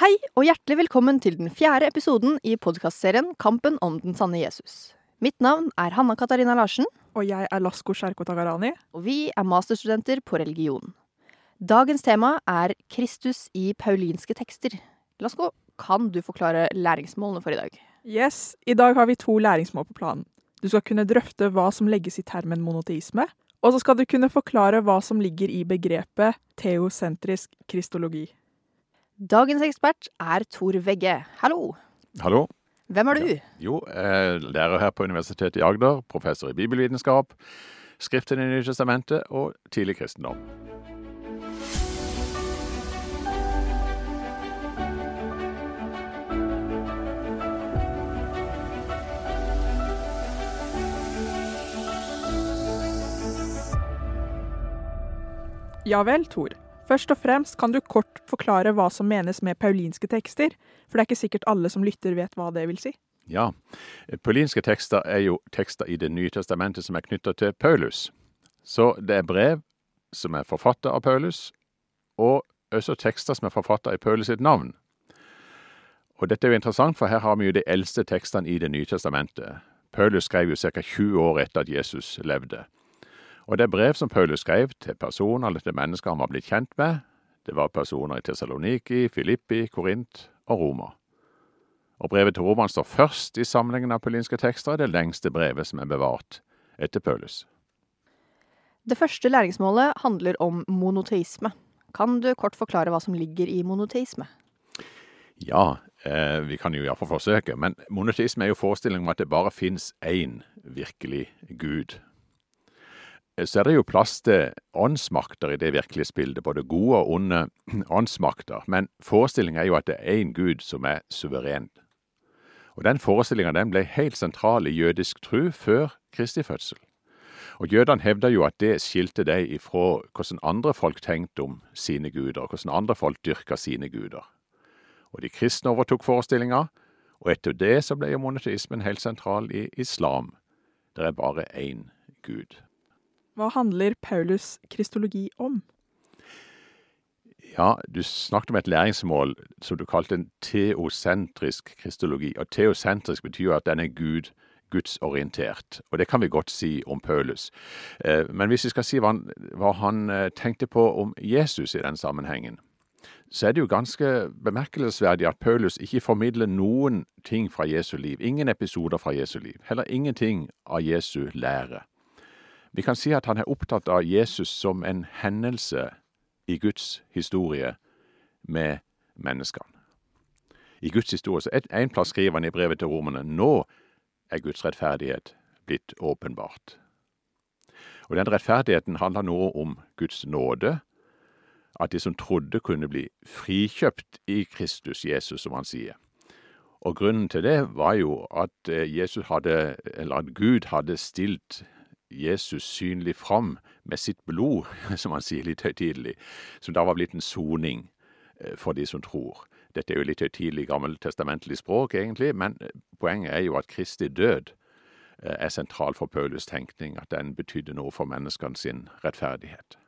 Hei og hjertelig velkommen til den fjerde episoden i podkastserien Kampen om den sanne Jesus. Mitt navn er Hanna Katarina Larsen, Og jeg er Lasko Sherko Tagarani. og vi er masterstudenter på religion. Dagens tema er Kristus i paulinske tekster. Lasko, kan du forklare læringsmålene for i dag? Yes, I dag har vi to læringsmål på planen. Du skal kunne drøfte hva som legges i termen monoteisme, og så skal du kunne forklare hva som ligger i begrepet teosentrisk kristologi. Dagens ekspert er Tor Vegge. Hallo! Hallo. Hvem er du? Jo, jeg er lærer her på Universitetet i Agder, professor i bibelvitenskap, Skriften i Nye Testamentet og tidlig kristendom. Ja vel, Tor. Først og fremst kan du kort forklare hva som menes med paulinske tekster, for det er ikke sikkert alle som lytter vet hva det vil si. Ja, paulinske tekster er jo tekster i Det nye testamentet som er knytta til Paulus. Så det er brev som er forfatta av Paulus, og også tekster som er forfatta i Paulus sitt navn. Og dette er jo interessant, for her har vi jo de eldste tekstene i Det nye testamentet. Paulus skrev jo ca. 20 år etter at Jesus levde. Og det er brev som Paulus skrev til personer eller til mennesker han var blitt kjent med. Det var personer i Tessaloniki, Filippi, Korint og Roma. Og brevet til Roman står først i samlingen av paulinske tekster, det lengste brevet som er bevart etter Paulus. Det første læringsmålet handler om monoteisme. Kan du kort forklare hva som ligger i monoteisme? Ja, eh, vi kan jo iallfall forsøke, men monoteisme er jo forestillingen om at det bare fins én virkelig Gud. Så er det jo plass til åndsmakter i det virkelighetsbildet, både gode og onde åndsmakter, men forestillingen er jo at det er én Gud som er suveren. Og den forestillinga ble helt sentral i jødisk tru før Kristi fødsel. Og jødene hevda jo at det skilte dem ifra hvordan andre folk tenkte om sine guder, og hvordan andre folk dyrka sine guder. Og de kristne overtok forestillinga, og etter det så ble jo monoteismen helt sentral i islam. Det er bare én gud. Hva handler Paulus kristologi om? Ja, du snakket om et læringsmål som du kalte en teosentrisk kristologi. Og teosentrisk betyr at den er Gud, gudsorientert. Og det kan vi godt si om Paulus. Eh, Men hvis vi skal si hva han, hva han eh, tenkte på om Jesus i den sammenhengen, så er det jo ganske bemerkelsesverdig at Paulus ikke formidler noen ting fra Jesu liv. Ingen episoder fra Jesu liv. Heller ingenting av Jesu lære. Vi kan si at han er opptatt av Jesus som en hendelse i Guds historie med menneskene. I Guds historie så et- En plass skriver han i brevet til romerne nå er Guds rettferdighet blitt åpenbart. Og den rettferdigheten handler nå om Guds nåde, at de som trodde kunne bli frikjøpt i Kristus Jesus, som han sier. Og grunnen til det var jo at eh, Jesus hadde, eller at Gud hadde stilt Jesus synlig fram med sitt blod, som han sier litt høytidelig, som da var blitt en soning eh, for de som tror. Dette er jo litt høytidelig gammeltestamentlig språk, egentlig, men eh, poenget er jo at Kristi død eh, er sentral for Paulus' tenkning, at den betydde noe for menneskene sin rettferdighet.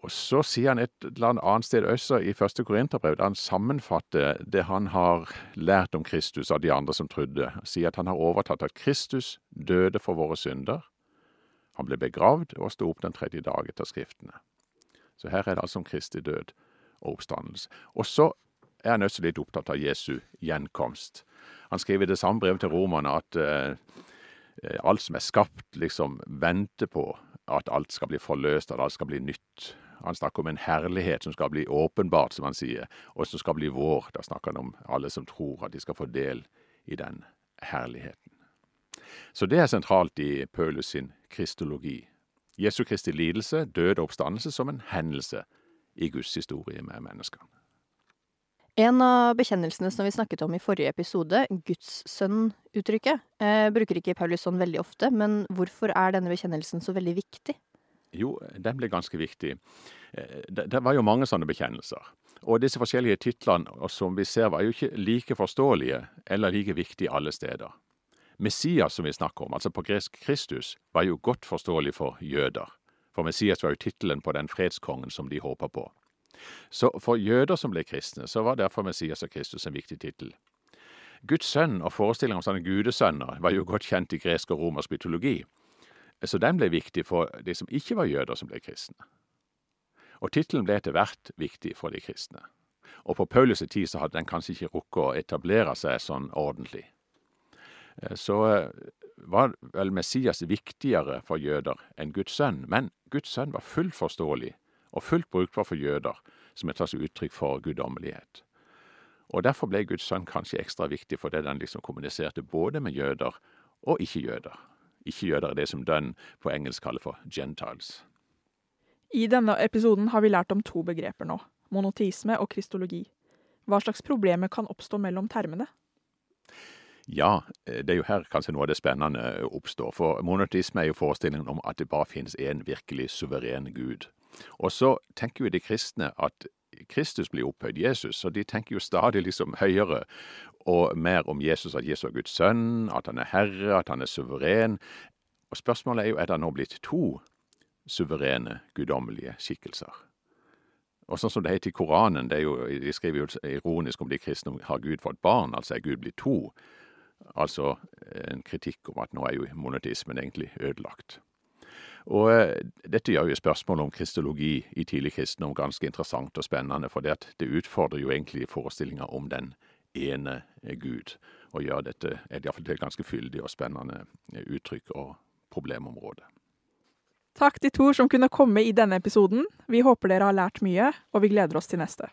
Og så sier han et eller annet sted også i første Korinterbrev, da han sammenfatter det han har lært om Kristus av de andre som trodde. Sier at han har overtatt at Kristus døde for våre synder. Han ble begravd og sto opp den tredje dag etter Skriftene. Så her er det altså om Kristi død og oppstandelse. Og så er han også litt opptatt av Jesu gjenkomst. Han skriver i det samme brevet til romerne at eh, alt som er skapt, liksom venter på at alt skal bli forløst, at alt skal bli nytt. Han snakker om en herlighet som skal bli åpenbart, som han sier, og som skal bli vår. Da snakker han om alle som tror at de skal få del i den herligheten. Så det er sentralt i Paulus sin kristologi. Jesu Kristi lidelse, død og oppstandelse som en hendelse i Guds historie med menneskene. En av bekjennelsene som vi snakket om i forrige episode, gudssønn-uttrykket, eh, bruker ikke Paulus sånn veldig ofte, men hvorfor er denne bekjennelsen så veldig viktig? Jo, den ble ganske viktig. Eh, Det, det var jo mange sånne bekjennelser. Og disse forskjellige titlene som vi ser, var jo ikke like forståelige eller like viktige alle steder. Messias, som vi snakker om, altså på gresk Kristus, var jo godt forståelig for jøder. For Messias var jo tittelen på den fredskongen som de håpa på. Så for jøder som ble kristne, så var derfor Messias og Kristus en viktig tittel. Guds sønn og forestillinga om sånne gudesønner var jo godt kjent i gresk og romersk mytologi, så den ble viktig for de som ikke var jøder som ble kristne. Og tittelen ble etter hvert viktig for de kristne. Og på Paulus' tid så hadde den kanskje ikke rukket å etablere seg sånn ordentlig. Så var vel Messias viktigere for jøder enn Guds sønn, men Guds sønn var fullt forståelig og fullt brukbar for jøder som et slags uttrykk for guddommelighet. Og derfor ble Guds sønn kanskje ekstra viktig fordi den liksom kommuniserte både med jøder og ikke-jøder. Ikke-jøder er det som Dunn på engelsk kaller for gentiles. I denne episoden har vi lært om to begreper nå, monotisme og kristologi. Hva slags problemer kan oppstå mellom termene? Ja, det er jo her kanskje noe av det spennende oppstår. For monotisme er jo forestillingen om at det bare finnes én virkelig suveren gud. Og så tenker jo de kristne at Kristus blir opphøyd, Jesus, så de tenker jo stadig liksom høyere og mer om Jesus, at Jesus er Guds sønn, at han er herre, at han er suveren. Og spørsmålet er jo er det nå blitt to suverene, guddommelige skikkelser. Og sånn som det heter i Koranen, jo, de skriver jo ironisk om de kristne har Gud fått barn, altså er Gud blitt to. Altså en kritikk om at nå er jo monotismen egentlig ødelagt. Og dette gjør jo spørsmålet om kristologi i tidlig kristendom ganske interessant og spennende, for det, utfordrer jo egentlig forestillinga om den ene Gud, og gjør dette iallfall til et ganske fyldig og spennende uttrykk og problemområde. Takk til Tor som kunne komme i denne episoden. Vi håper dere har lært mye, og vi gleder oss til neste.